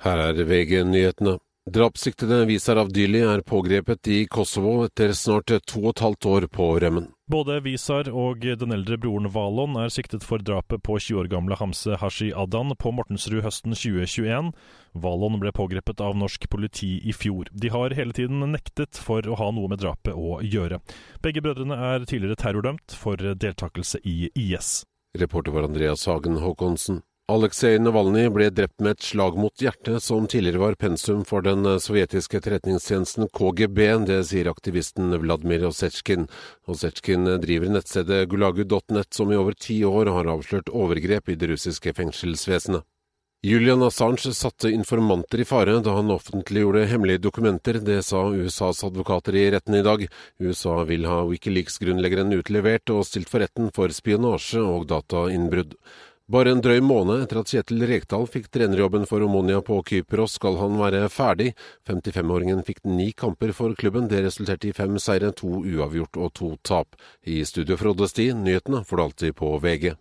Her er VG-nyhetene. Drapssiktede Visar Avdyli er pågrepet i Kosovo etter snart to og et halvt år på rømmen. Både Visar og den eldre broren Valon er siktet for drapet på 20 år gamle Hamse Hashi Adan på Mortensrud høsten 2021. Valon ble pågrepet av norsk politi i fjor. De har hele tiden nektet for å ha noe med drapet å gjøre. Begge brødrene er tidligere terrordømt for deltakelse i IS. Reporter var Andreas Hagen Håkonsen. Aleksej Navalnyj ble drept med et slag mot hjertet, som tidligere var pensum for den sovjetiske etterretningstjenesten KGB. Det sier aktivisten Vladimir Osetsjkin. Osetsjkin driver nettstedet gulagu.net, som i over ti år har avslørt overgrep i det russiske fengselsvesenet. Julian Assange satte informanter i fare da han offentliggjorde hemmelige dokumenter. Det sa USAs advokater i retten i dag. USA vil ha Wikileaks-grunnleggeren utlevert og stilt for retten for spionasje og datainnbrudd. Bare en drøy måned etter at Kjetil Rekdal fikk trenerjobben for Omonia på Kypros, skal han være ferdig. 55-åringen fikk ni kamper for klubben. Det resulterte i fem seire, to uavgjort og to tap. I studio Frode Sti, nyhetene får du alltid på VG.